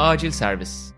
Acil servis.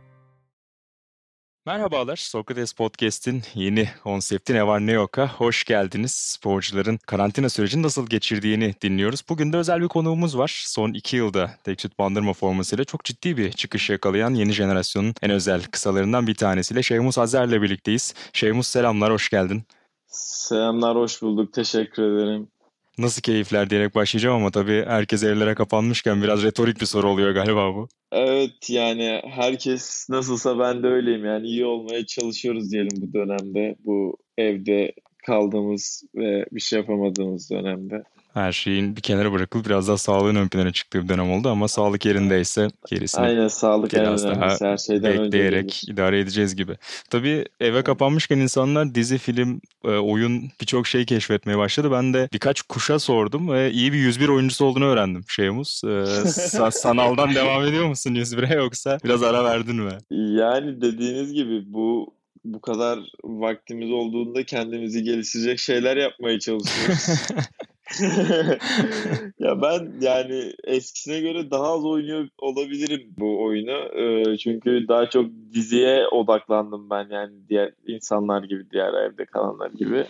Merhabalar, Sokrates Podcast'in yeni konsepti Ne Var Ne Yok'a hoş geldiniz. Sporcuların karantina sürecini nasıl geçirdiğini dinliyoruz. Bugün de özel bir konuğumuz var. Son iki yılda tek süt bandırma formasıyla çok ciddi bir çıkış yakalayan yeni jenerasyonun en özel kısalarından bir tanesiyle Şeymus Azer'le birlikteyiz. Şeymus selamlar, hoş geldin. Selamlar, hoş bulduk. Teşekkür ederim. Nasıl keyifler diyerek başlayacağım ama tabii herkes evlere kapanmışken biraz retorik bir soru oluyor galiba bu. Evet yani herkes nasılsa ben de öyleyim yani iyi olmaya çalışıyoruz diyelim bu dönemde. Bu evde kaldığımız ve bir şey yapamadığımız dönemde her şeyin bir kenara bırakılıp biraz daha sağlığın ön plana çıktığı bir dönem oldu ama sağlık yerindeyse gerisini Aynen sağlık biraz daha her şeyden bekleyerek önce idare edeceğiz gibi. Tabii eve kapanmışken insanlar dizi, film, e, oyun birçok şey keşfetmeye başladı. Ben de birkaç kuşa sordum ve iyi bir 101 oyuncusu olduğunu öğrendim Şeyhumuz. Ee, sanaldan devam ediyor musun 101'e yoksa biraz ara verdin mi? Yani dediğiniz gibi bu bu kadar vaktimiz olduğunda kendimizi geliştirecek şeyler yapmaya çalışıyoruz. ya ben yani eskisine göre daha az oynuyor olabilirim bu oyunu. Ee, çünkü daha çok diziye odaklandım ben yani diğer insanlar gibi, diğer evde kalanlar gibi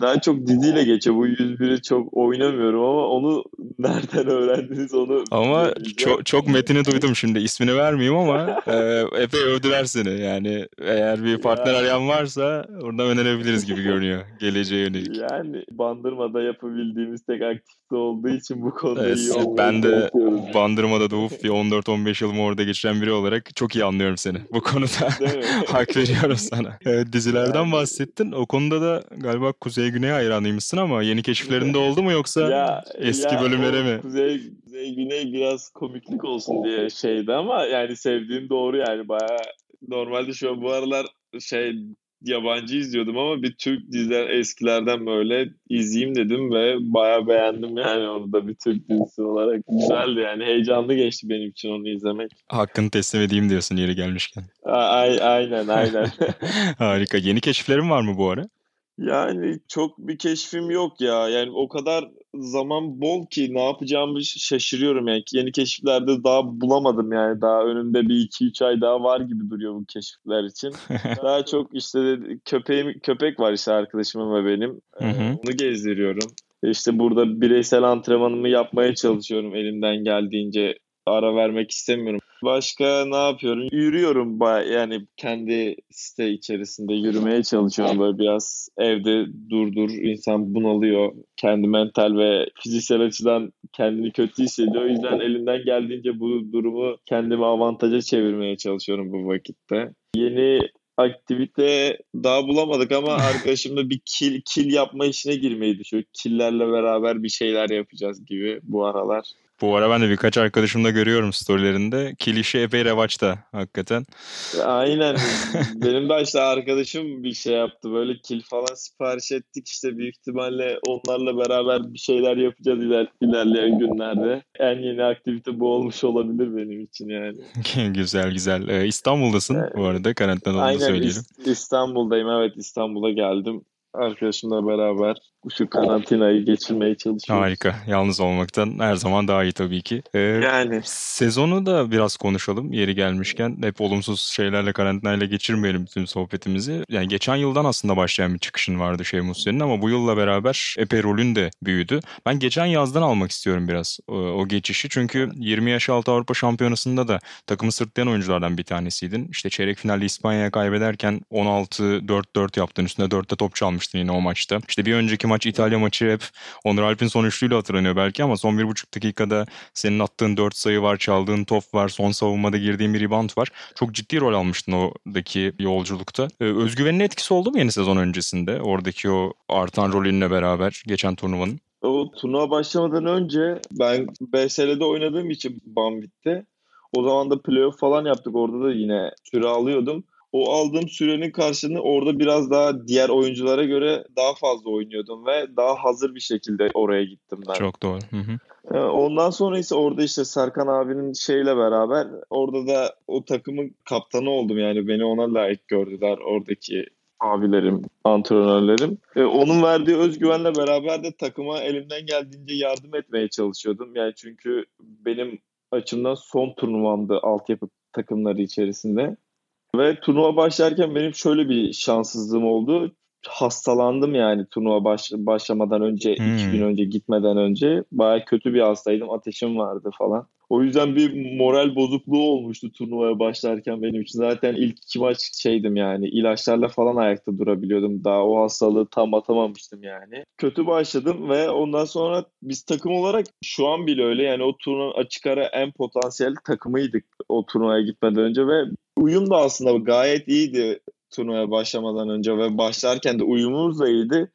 daha çok diziyle geçiyor. Bu 101'i çok oynamıyorum ama onu nereden öğrendiniz onu Ama çok, çok metini duydum şimdi. ismini vermeyeyim ama e, epey övdüler seni. Yani eğer bir partner ya. arayan varsa orada önerebiliriz gibi görünüyor. Geleceğe yönelik. Yani Bandırma'da yapabildiğimiz tek aktivite olduğu için bu konuda evet, iyi Ben de Bandırma'da doğup bir 14-15 yılımı orada geçiren biri olarak çok iyi anlıyorum seni. Bu konuda hak veriyorum sana. Evet, dizilerden yani. bahsettin. O konuda da galiba Kuzey Güney hayranıymışsın ama yeni keşiflerinde oldu mu yoksa ya, eski ya bölümlere mi? Kuzey, Kuzey Güney biraz komiklik olsun diye şeydi ama yani sevdiğim doğru yani baya normalde şu an bu aralar şey yabancı izliyordum ama bir Türk diziler eskilerden böyle izleyeyim dedim ve baya beğendim yani onu da bir Türk dizisi olarak. Güzeldi yani heyecanlı geçti benim için onu izlemek. Hakkını teslim edeyim diyorsun yeri gelmişken. A- aynen aynen. Harika. Yeni keşiflerin var mı bu ara? Yani çok bir keşfim yok ya. Yani o kadar zaman bol ki ne yapacağımı şaşırıyorum yani. Yeni keşiflerde daha bulamadım yani. Daha önümde bir iki üç ay daha var gibi duruyor bu keşifler için. daha çok işte köpeğim köpek var işte arkadaşımın ve benim. Hı hı. Onu gezdiriyorum. İşte burada bireysel antrenmanımı yapmaya çalışıyorum elimden geldiğince ara vermek istemiyorum. Başka ne yapıyorum? Yürüyorum yani kendi site içerisinde yürümeye çalışıyorum böyle biraz evde dur dur insan bunalıyor. Kendi mental ve fiziksel açıdan kendini kötü hissediyor. O yüzden elinden geldiğince bu durumu kendime avantaja çevirmeye çalışıyorum bu vakitte. Yeni aktivite daha bulamadık ama arkadaşımla bir kil, kil yapma işine girmeyi düşünüyor. Killerle beraber bir şeyler yapacağız gibi bu aralar. Bu ara ben de birkaç arkadaşımda görüyorum storylerinde. Kil işi epey revaçta hakikaten. Aynen. Benim de işte arkadaşım bir şey yaptı. Böyle kil falan sipariş ettik. işte büyük ihtimalle onlarla beraber bir şeyler yapacağız iler, ilerleyen günlerde. En yeni aktivite bu olmuş olabilir benim için yani. güzel güzel. Ee, İstanbul'dasın yani, bu arada karantinada onu söyleyelim. İstanbul'dayım evet İstanbul'a geldim arkadaşımla beraber şu karantinayı geçirmeye çalışıyoruz. Harika. Yalnız olmaktan her zaman daha iyi tabii ki. Ee, yani. Sezonu da biraz konuşalım yeri gelmişken. Hep olumsuz şeylerle karantinayla geçirmeyelim bütün sohbetimizi. Yani geçen yıldan aslında başlayan bir çıkışın vardı şey senin ama bu yılla beraber epey rolün de büyüdü. Ben geçen yazdan almak istiyorum biraz o, o geçişi. Çünkü 20 yaş altı Avrupa Şampiyonası'nda da takımı sırtlayan oyunculardan bir tanesiydin. İşte çeyrek finalde İspanya'ya kaybederken 16-4-4 yaptın. Üstüne 4'te top çalmıştın yine o maçta. İşte bir önceki maç İtalya maçı hep Onur Alp'in son üçlüyle hatırlanıyor belki ama son bir buçuk dakikada senin attığın dört sayı var, çaldığın top var, son savunmada girdiğin bir rebound var. Çok ciddi rol almıştın oradaki yolculukta. Ee, özgüvenin etkisi oldu mu yeni sezon öncesinde? Oradaki o artan rolünle beraber geçen turnuvanın? O turnuva başlamadan önce ben BSL'de oynadığım için Bambit'te o zaman da playoff falan yaptık. Orada da yine süre alıyordum o aldığım sürenin karşılığını orada biraz daha diğer oyunculara göre daha fazla oynuyordum ve daha hazır bir şekilde oraya gittim ben. Çok doğru. Hı hı. Ee, ondan sonra ise orada işte Serkan abinin şeyle beraber orada da o takımın kaptanı oldum yani beni ona layık gördüler oradaki abilerim, antrenörlerim. Ee, onun verdiği özgüvenle beraber de takıma elimden geldiğince yardım etmeye çalışıyordum. Yani çünkü benim açımdan son turnuvamdı altyapı takımları içerisinde. Ve turnuva başlarken benim şöyle bir şanssızlığım oldu. Hastalandım yani turnuva baş, başlamadan önce, hmm. iki gün önce gitmeden önce. Baya kötü bir hastaydım. Ateşim vardı falan. O yüzden bir moral bozukluğu olmuştu turnuvaya başlarken benim için. Zaten ilk iki maç şeydim yani ilaçlarla falan ayakta durabiliyordum. Daha o hastalığı tam atamamıştım yani. Kötü başladım ve ondan sonra biz takım olarak şu an bile öyle yani o turnuvanın açık ara en potansiyel takımıydık o turnuvaya gitmeden önce ve uyum da aslında gayet iyiydi turnuvaya başlamadan önce ve başlarken de uyumumuz da iyiydi.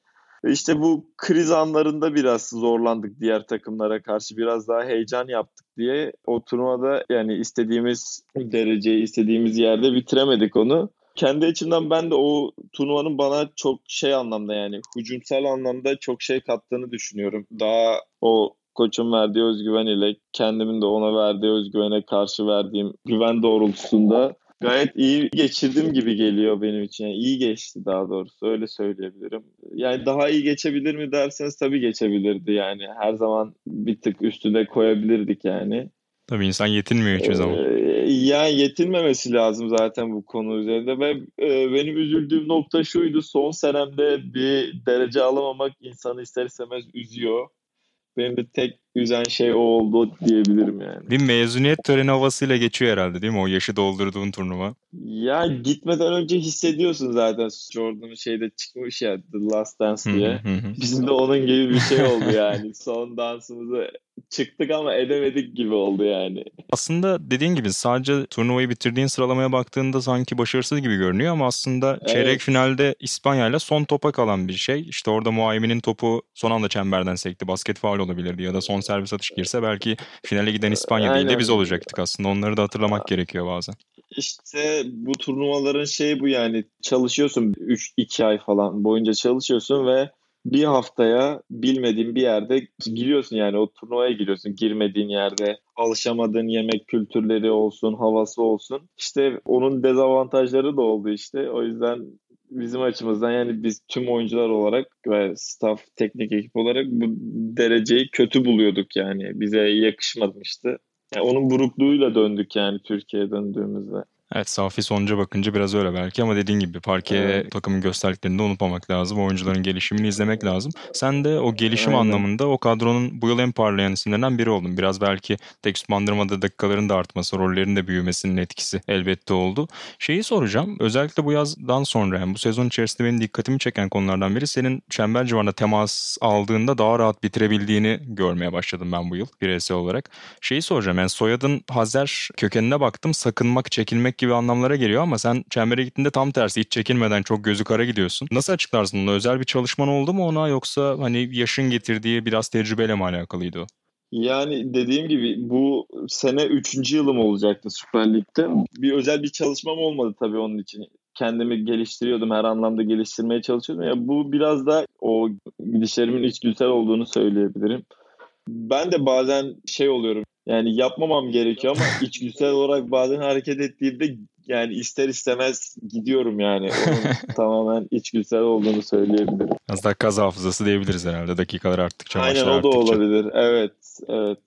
İşte bu kriz anlarında biraz zorlandık diğer takımlara karşı. Biraz daha heyecan yaptık diye o turnuvada yani istediğimiz dereceyi istediğimiz yerde bitiremedik onu. Kendi içimden ben de o turnuvanın bana çok şey anlamda yani hücumsal anlamda çok şey kattığını düşünüyorum. Daha o koçun verdiği özgüven ile kendimin de ona verdiği özgüvene karşı verdiğim güven doğrultusunda gayet iyi geçirdim gibi geliyor benim için. Yani iyi geçti daha doğrusu öyle söyleyebilirim. Yani daha iyi geçebilir mi derseniz tabii geçebilirdi yani. Her zaman bir tık üstüne koyabilirdik yani. Tabii insan yetinmiyor hiçbir zaman. Ee, yani yetinmemesi lazım zaten bu konu üzerinde ve e, benim üzüldüğüm nokta şuydu son senemde bir derece alamamak insanı ister istemez üzüyor. Benim de tek üzen şey o oldu diyebilirim yani. Bir mezuniyet töreni havasıyla geçiyor herhalde değil mi o yaşı doldurduğun turnuva? Ya gitmeden önce hissediyorsun zaten Jordan'ın şeyde çıkmış ya The Last Dance diye. Bizim de onun gibi bir şey oldu yani. Son dansımızı çıktık ama edemedik gibi oldu yani. Aslında dediğin gibi sadece turnuvayı bitirdiğin sıralamaya baktığında sanki başarısız gibi görünüyor ama aslında evet. çeyrek finalde İspanya ile son topa kalan bir şey. İşte orada Muaymi'nin topu son anda çemberden sekti. Basket faul olabilirdi ya da son servis atış girse belki finale giden İspanya Aynen. değil de biz olacaktık aslında. Onları da hatırlamak gerekiyor bazen. İşte bu turnuvaların şeyi bu yani çalışıyorsun 3-2 ay falan boyunca çalışıyorsun ve bir haftaya bilmediğin bir yerde giriyorsun yani o turnuvaya giriyorsun girmediğin yerde alışamadığın yemek kültürleri olsun havası olsun işte onun dezavantajları da oldu işte o yüzden bizim açımızdan yani biz tüm oyuncular olarak ve staff teknik ekip olarak bu dereceyi kötü buluyorduk yani bize yakışmamıştı. Yani onun burukluğuyla döndük yani Türkiye'ye döndüğümüzde. Evet safi sonuca bakınca biraz öyle belki ama dediğin gibi parke evet. takımın gösterdiklerini de unutmamak lazım. Oyuncuların gelişimini izlemek lazım. Sen de o gelişim Aynen. anlamında o kadronun bu yıl en parlayan isimlerinden biri oldun. Biraz belki tekst bandırmada dakikaların da artması, rollerin de büyümesinin etkisi elbette oldu. Şeyi soracağım. Özellikle bu yazdan sonra yani bu sezon içerisinde benim dikkatimi çeken konulardan biri senin çember civarında temas aldığında daha rahat bitirebildiğini görmeye başladım ben bu yıl bireysel olarak. Şeyi soracağım yani soyadın Hazer kökenine baktım. Sakınmak, çekinmek gibi anlamlara geliyor ama sen çembere gittiğinde tam tersi hiç çekinmeden çok gözü kara gidiyorsun. Nasıl açıklarsın bunu? Özel bir çalışman oldu mu ona yoksa hani yaşın getirdiği biraz tecrübeyle mi alakalıydı o? Yani dediğim gibi bu sene 3. yılım olacaktı Süper Lig'de. Bir özel bir çalışmam olmadı tabii onun için. Kendimi geliştiriyordum, her anlamda geliştirmeye çalışıyordum. Ya bu biraz da o gidişlerimin içgüdüsel olduğunu söyleyebilirim. Ben de bazen şey oluyorum. Yani yapmamam gerekiyor ama içgüdüsel olarak bazen hareket ettiğimde yani ister istemez gidiyorum yani. Onun tamamen içgüdüsel olduğunu söyleyebilirim. Az daha kaz hafızası diyebiliriz herhalde dakikalar arttıkça. Aynen o da olabilir. Evet, evet.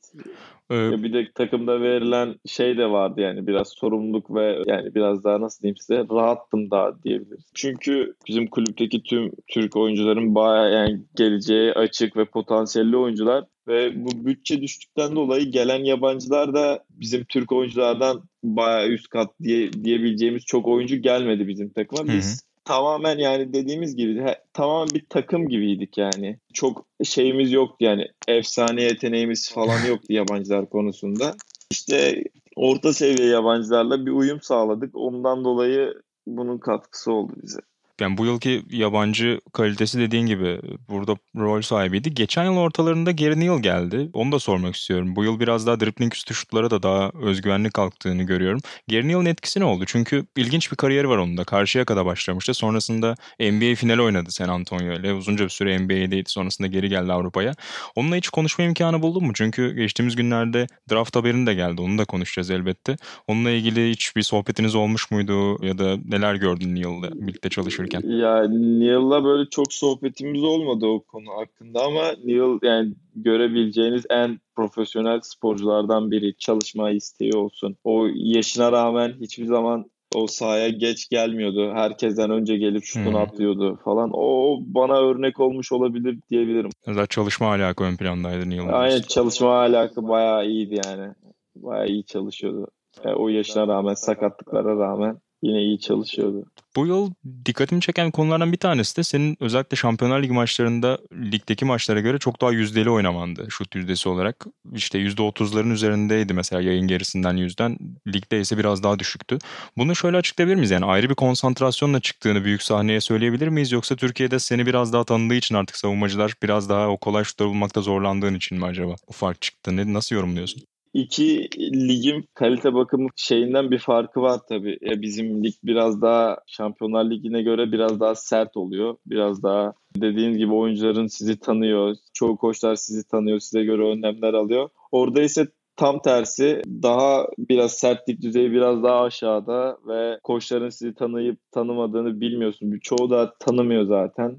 Ee, bir de takımda verilen şey de vardı yani biraz sorumluluk ve yani biraz daha nasıl diyeyim size rahattım daha diyebiliriz. Çünkü bizim kulüpteki tüm Türk oyuncuların bayağı yani geleceğe açık ve potansiyelli oyuncular ve bu bütçe düştükten dolayı gelen yabancılar da bizim Türk oyunculardan bayağı üst kat diye diyebileceğimiz çok oyuncu gelmedi bizim takıma. Biz hı hı tamamen yani dediğimiz gibi tamamen bir takım gibiydik yani. Çok şeyimiz yoktu yani efsane yeteneğimiz falan yoktu yabancılar konusunda. İşte orta seviye yabancılarla bir uyum sağladık. Ondan dolayı bunun katkısı oldu bize. Yani bu yılki yabancı kalitesi dediğin gibi burada rol sahibiydi. Geçen yıl ortalarında Gary Neal geldi. Onu da sormak istiyorum. Bu yıl biraz daha dribbling üstü şutlara da daha özgüvenli kalktığını görüyorum. Gary Neal'ın etkisi ne oldu? Çünkü ilginç bir kariyeri var onun da. Karşıya kadar başlamıştı. Sonrasında NBA finali oynadı San Antonio ile. Uzunca bir süre NBA'deydi. Sonrasında geri geldi Avrupa'ya. Onunla hiç konuşma imkanı buldun mu? Çünkü geçtiğimiz günlerde draft haberini de geldi. Onu da konuşacağız elbette. Onunla ilgili hiç bir sohbetiniz olmuş muydu? Ya da neler gördün Neal'la birlikte çalışırken? Çalışırken? Ya Neil'la böyle çok sohbetimiz olmadı o konu hakkında ama Neil yani görebileceğiniz en profesyonel sporculardan biri. Çalışma isteği olsun. O yaşına rağmen hiçbir zaman o sahaya geç gelmiyordu. Herkesten önce gelip şutunu hmm. atlıyordu falan. O bana örnek olmuş olabilir diyebilirim. Zaten çalışma alaka ön plandaydı Neil. Aynen çalışma alaka bayağı iyiydi yani. Bayağı iyi çalışıyordu. Yani o yaşına rağmen sakatlıklara rağmen yine iyi çalışıyordu. Bu yıl dikkatimi çeken konulardan bir tanesi de senin özellikle Şampiyonlar Ligi maçlarında ligdeki maçlara göre çok daha yüzdeli oynamandı şut yüzdesi olarak. İşte %30'ların üzerindeydi mesela yayın gerisinden yüzden. Ligde ise biraz daha düşüktü. Bunu şöyle açıklayabilir miyiz? Yani ayrı bir konsantrasyonla çıktığını büyük sahneye söyleyebilir miyiz? Yoksa Türkiye'de seni biraz daha tanıdığı için artık savunmacılar biraz daha o kolay şutları bulmakta zorlandığın için mi acaba? O fark çıktı. Ne, nasıl yorumluyorsun? İki ligin kalite bakımı şeyinden bir farkı var tabii. Ya bizim lig biraz daha Şampiyonlar Ligi'ne göre biraz daha sert oluyor. Biraz daha dediğiniz gibi oyuncuların sizi tanıyor. Çoğu koçlar sizi tanıyor. Size göre önlemler alıyor. Orada ise tam tersi daha biraz sertlik düzeyi biraz daha aşağıda ve koçların sizi tanıyıp tanımadığını bilmiyorsun. Çoğu da tanımıyor zaten.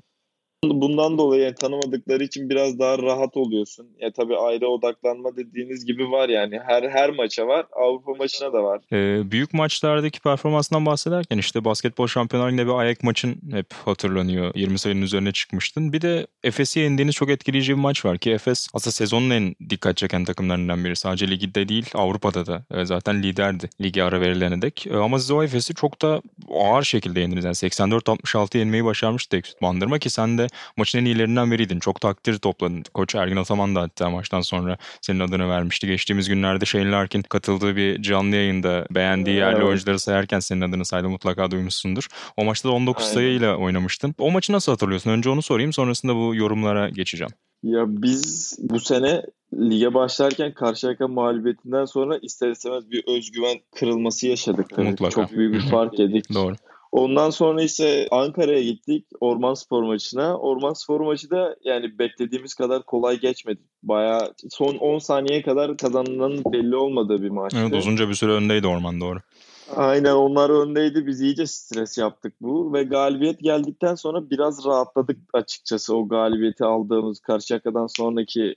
Bundan dolayı yani tanımadıkları için biraz daha rahat oluyorsun. Ya tabii ayrı odaklanma dediğiniz gibi var yani. Her her maça var. Avrupa maçına da var. Ee, büyük maçlardaki performansından bahsederken işte basketbol şampiyonlar liginde bir ayak maçın hep hatırlanıyor. 20 sayının üzerine çıkmıştın. Bir de Efes'i yendiğiniz çok etkileyici bir maç var ki Efes aslında sezonun en dikkat çeken takımlarından biri. Sadece ligde değil Avrupa'da da e, zaten liderdi ligi ara verilene dek. E, ama siz o Efes'i çok da ağır şekilde yendiniz. Yani 84-66 yenmeyi başarmıştı Eksüt Bandırma ki sen de maçın en iyilerinden biriydin. Çok takdir topladın. Koç Ergin Ataman da hatta maçtan sonra senin adını vermişti. Geçtiğimiz günlerde Shane Larkin katıldığı bir canlı yayında beğendiği yerli evet. oyuncuları sayarken senin adını saydı mutlaka duymuşsundur. O maçta da 19 Aynen. sayıyla oynamıştın. O maçı nasıl hatırlıyorsun? Önce onu sorayım sonrasında bu yorumlara geçeceğim. Ya biz bu sene lige başlarken Karşıyaka mağlubiyetinden sonra ister istemez bir özgüven kırılması yaşadık. Tabii. Mutlaka. Çok büyük bir fark yedik. Doğru. Ondan sonra ise Ankara'ya gittik Orman Spor maçına. Orman Spor maçı da yani beklediğimiz kadar kolay geçmedi. Baya son 10 saniye kadar kazanılanın belli olmadığı bir maçtı. Evet uzunca bir süre öndeydi Orman doğru. Aynen onlar öndeydi. Biz iyice stres yaptık bu. Ve galibiyet geldikten sonra biraz rahatladık açıkçası. O galibiyeti aldığımız Karşıyaka'dan sonraki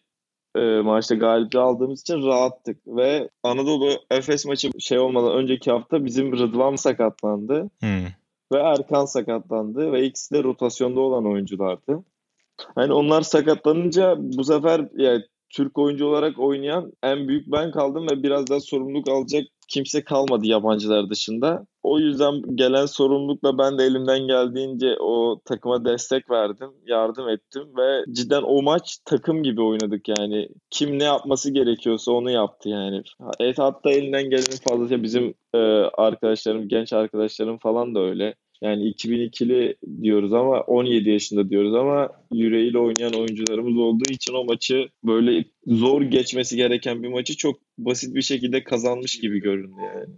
e, maçta galibiyeti aldığımız için rahattık. Ve Anadolu Efes maçı şey olmadan önceki hafta bizim Rıdvan sakatlandı. Hmm ve Erkan sakatlandı ve ikisi de rotasyonda olan oyunculardı. Yani onlar sakatlanınca bu sefer yani Türk oyuncu olarak oynayan en büyük ben kaldım ve biraz daha sorumluluk alacak kimse kalmadı yabancılar dışında. O yüzden gelen sorumlulukla ben de elimden geldiğince o takıma destek verdim, yardım ettim ve cidden o maç takım gibi oynadık yani. Kim ne yapması gerekiyorsa onu yaptı yani. Evet hatta elinden gelenin fazlaca bizim e, arkadaşlarım, genç arkadaşlarım falan da öyle. Yani 2002'li diyoruz ama 17 yaşında diyoruz ama yüreğiyle oynayan oyuncularımız olduğu için o maçı böyle zor geçmesi gereken bir maçı çok basit bir şekilde kazanmış gibi göründü yani.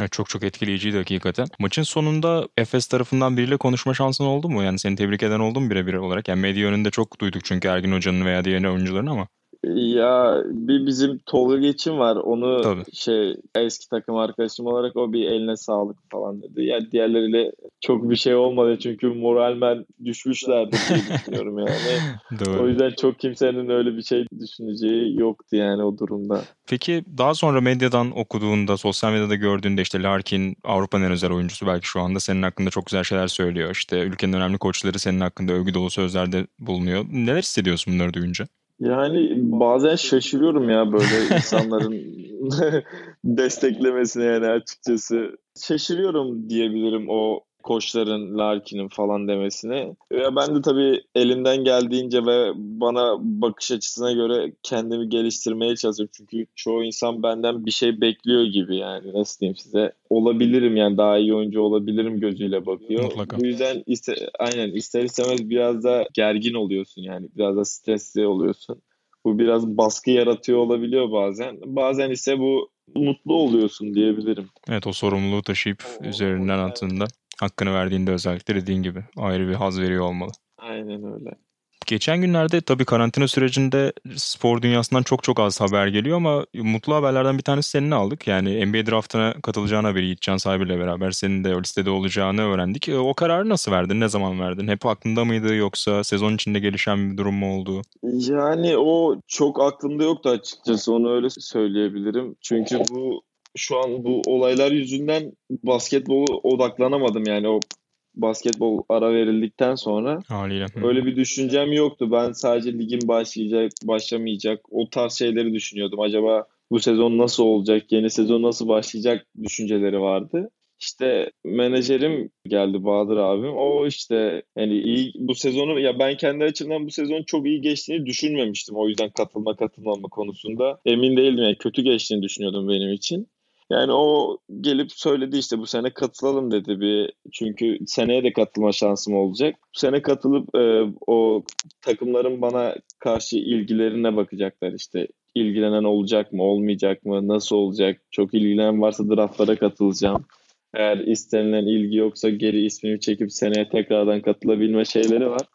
Evet, çok çok etkileyiciydi hakikaten. Maçın sonunda Efes tarafından biriyle konuşma şansın oldu mu? Yani seni tebrik eden oldu mu birebir olarak? Yani medya önünde çok duyduk çünkü Ergin Hoca'nın veya diğer oyuncuların ama. Ya bir bizim Tolga Geçin var. Onu Tabii. şey eski takım arkadaşım olarak o bir eline sağlık falan dedi. Ya diğerleriyle çok bir şey olmadı çünkü moralmen düşmüşlerdi diye düşünüyorum yani. Doğru. O yüzden çok kimsenin öyle bir şey düşüneceği yoktu yani o durumda. Peki daha sonra medyadan okuduğunda, sosyal medyada gördüğünde işte Larkin Avrupa'nın en özel oyuncusu belki şu anda senin hakkında çok güzel şeyler söylüyor. İşte ülkenin önemli koçları senin hakkında övgü dolu sözlerde bulunuyor. Neler hissediyorsun bunları duyunca? Yani bazen şaşırıyorum ya böyle insanların desteklemesine yani açıkçası. Şaşırıyorum diyebilirim o koçların, Larkin'in falan demesine. Ya ben de tabii elimden geldiğince ve bana bakış açısına göre kendimi geliştirmeye çalışıyorum. Çünkü çoğu insan benden bir şey bekliyor gibi yani nasıl diyeyim size. Olabilirim yani daha iyi oyuncu olabilirim gözüyle bakıyor. Mutlaka. Bu yüzden iste, aynen ister istemez biraz da gergin oluyorsun yani. Biraz da stresli oluyorsun. Bu biraz baskı yaratıyor olabiliyor bazen. Bazen ise bu mutlu oluyorsun diyebilirim. Evet o sorumluluğu taşıyıp üzerinden attığında hakkını verdiğinde özellikle dediğin gibi ayrı bir haz veriyor olmalı. Aynen öyle. Geçen günlerde tabii karantina sürecinde spor dünyasından çok çok az haber geliyor ama mutlu haberlerden bir tanesi seninle aldık. Yani NBA draftına katılacağını haberi Yiğitcan sahibiyle beraber senin de o listede olacağını öğrendik. E, o kararı nasıl verdin? Ne zaman verdin? Hep aklında mıydı yoksa sezon içinde gelişen bir durum mu oldu? Yani o çok aklımda yoktu açıkçası. Onu öyle söyleyebilirim. Çünkü bu şu an bu olaylar yüzünden basketbolu odaklanamadım yani o basketbol ara verildikten sonra haliyle öyle bir düşüncem yoktu. Ben sadece ligin başlayacak, başlamayacak o tarz şeyleri düşünüyordum. Acaba bu sezon nasıl olacak, yeni sezon nasıl başlayacak düşünceleri vardı. İşte menajerim geldi Bahadır abim. O işte yani iyi bu sezonu ya ben kendi açımdan bu sezon çok iyi geçtiğini düşünmemiştim. O yüzden katılma katılmama konusunda emin değildim. Yani kötü geçtiğini düşünüyordum benim için. Yani o gelip söyledi işte bu sene katılalım dedi bir çünkü seneye de katılma şansım olacak. Bu sene katılıp e, o takımların bana karşı ilgilerine bakacaklar işte ilgilenen olacak mı olmayacak mı nasıl olacak çok ilgilenen varsa draftlara katılacağım. Eğer istenilen ilgi yoksa geri ismimi çekip seneye tekrardan katılabilme şeyleri var.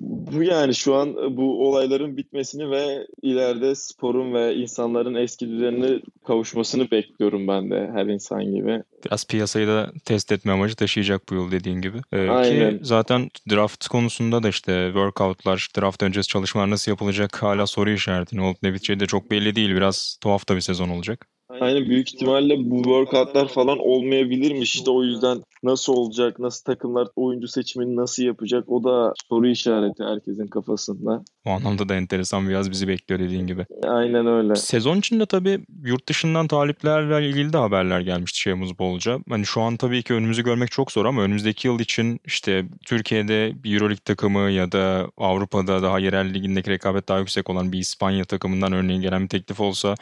Bu yani şu an bu olayların bitmesini ve ileride sporun ve insanların eski düzenine kavuşmasını bekliyorum ben de her insan gibi. Biraz piyasayı da test etme amacı taşıyacak bu yıl dediğin gibi. Ee, Aynen. Ki zaten draft konusunda da işte workoutlar, draft öncesi çalışmalar nasıl yapılacak hala soru işareti. Ne olup ne biteceği de çok belli değil. Biraz tuhaf da bir sezon olacak. Aynen büyük ihtimalle bu workoutlar falan olmayabilirmiş. İşte o yüzden nasıl olacak, nasıl takımlar oyuncu seçimini nasıl yapacak o da soru işareti herkesin kafasında. O anlamda da enteresan bir yaz bizi bekliyor dediğin gibi. Aynen öyle. Sezon içinde tabii yurt dışından taliplerle ilgili de haberler gelmişti şeyimiz bolca. Hani şu an tabii ki önümüzü görmek çok zor ama önümüzdeki yıl için işte Türkiye'de bir Euroleague takımı ya da Avrupa'da daha yerel ligindeki rekabet daha yüksek olan bir İspanya takımından örneğin gelen bir teklif olsa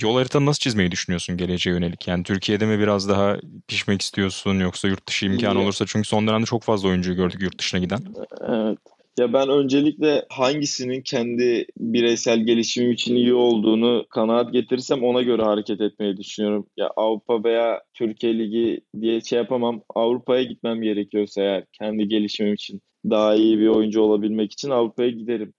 yol haritanı nasıl çizmeyi düşünüyorsun geleceğe yönelik? Yani Türkiye'de mi biraz daha pişmek istiyorsun yoksa yurt dışı imkanı olursa çünkü son dönemde çok fazla oyuncu gördük yurt dışına giden. Evet. Ya ben öncelikle hangisinin kendi bireysel gelişimim için iyi olduğunu kanaat getirirsem ona göre hareket etmeyi düşünüyorum. Ya Avrupa veya Türkiye Ligi diye şey yapamam. Avrupa'ya gitmem gerekiyorsa eğer kendi gelişimim için daha iyi bir oyuncu olabilmek için Avrupa'ya giderim.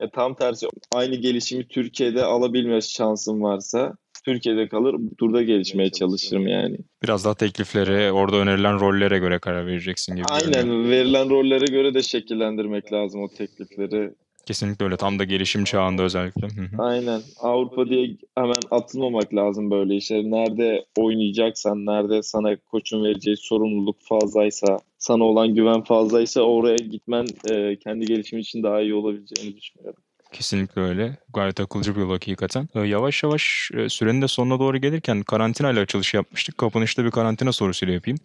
Ya tam tersi aynı gelişimi Türkiye'de alabilme şansım varsa Türkiye'de kalır bu turda gelişmeye çalışırım yani. Biraz daha tekliflere, orada önerilen rollere göre karar vereceksin gibi. Aynen görünüyor. verilen rollere göre de şekillendirmek lazım o teklifleri. Kesinlikle öyle. Tam da gelişim çağında özellikle. Aynen. Avrupa diye hemen atılmamak lazım böyle işler. Nerede oynayacaksan, nerede sana koçun vereceği sorumluluk fazlaysa, sana olan güven fazlaysa oraya gitmen e, kendi gelişimi için daha iyi olabileceğini düşünüyorum. Kesinlikle öyle. Gayet akılcı bir yol hakikaten. Ee, yavaş yavaş e, sürenin de sonuna doğru gelirken karantina ile açılış yapmıştık. Kapanışta bir karantina sorusuyla yapayım.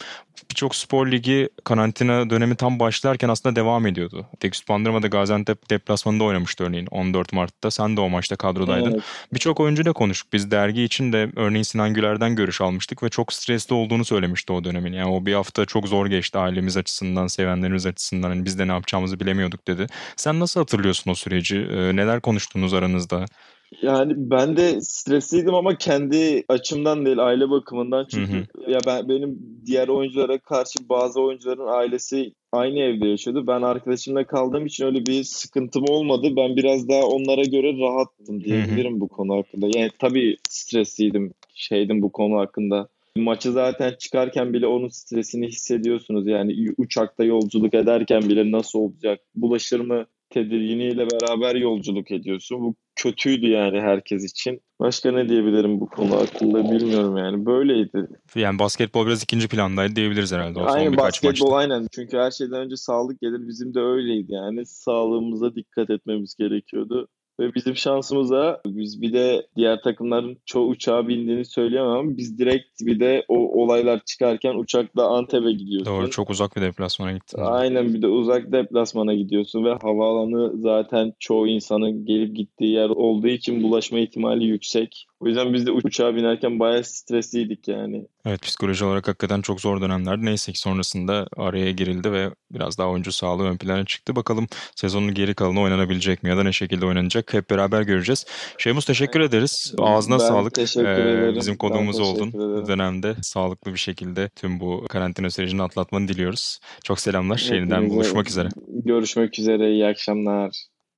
Birçok spor ligi karantina dönemi tam başlarken aslında devam ediyordu. Tekst Bandırma'da Gaziantep deplasmanında oynamıştı örneğin 14 Mart'ta. Sen de o maçta kadrodaydın. Evet. Birçok oyuncuyla konuştuk. Biz dergi için de örneğin Sinan Güler'den görüş almıştık ve çok stresli olduğunu söylemişti o dönemin. Yani o bir hafta çok zor geçti ailemiz açısından, sevenlerimiz açısından. Hani biz de ne yapacağımızı bilemiyorduk dedi. Sen nasıl hatırlıyorsun o süreci? Neler konuştunuz aranızda? Yani ben de stresliydim ama kendi açımdan değil aile bakımından çünkü hı hı. ya ben benim diğer oyunculara karşı bazı oyuncuların ailesi aynı evde yaşıyordu. Ben arkadaşımla kaldığım için öyle bir sıkıntım olmadı. Ben biraz daha onlara göre rahattım diyebilirim hı hı. bu konu hakkında. Yani tabii stresliydim, şeydim bu konu hakkında. Maçı zaten çıkarken bile onun stresini hissediyorsunuz. Yani uçakta yolculuk ederken bile nasıl olacak? Bulaşır mı? Tedirginiyle beraber yolculuk ediyorsun. Bu kötüydü yani herkes için. Başka ne diyebilirim bu konu hakkında bilmiyorum yani. Böyleydi. Yani basketbol biraz ikinci plandaydı diyebiliriz herhalde. O aynen basketbol maçta. aynen. Çünkü her şeyden önce sağlık gelir. Bizim de öyleydi yani. Sağlığımıza dikkat etmemiz gerekiyordu. Ve bizim şansımıza biz bir de diğer takımların çoğu uçağa bindiğini söyleyemem biz direkt bir de o olaylar çıkarken uçakla Antep'e gidiyorsun. Doğru çok uzak bir deplasmana gittin. Aynen bir de uzak deplasmana gidiyorsun ve havaalanı zaten çoğu insanın gelip gittiği yer olduğu için bulaşma ihtimali yüksek. O yüzden biz de uçağa binerken bayağı stresliydik yani. Evet psikoloji olarak hakikaten çok zor dönemlerdi. Neyse ki sonrasında araya girildi ve biraz daha oyuncu sağlığı ön plana çıktı. Bakalım sezonun geri kalanı oynanabilecek mi ya da ne şekilde oynanacak hep beraber göreceğiz. Şeymus teşekkür ederiz. Ağzına ben sağlık. Teşekkür ee, ederim. Bizim konuğumuz oldun. Ederim. Dönemde sağlıklı bir şekilde tüm bu karantina sürecini atlatmanı diliyoruz. Çok selamlar. Yeniden buluşmak üzere. Görüşmek üzere. İyi akşamlar.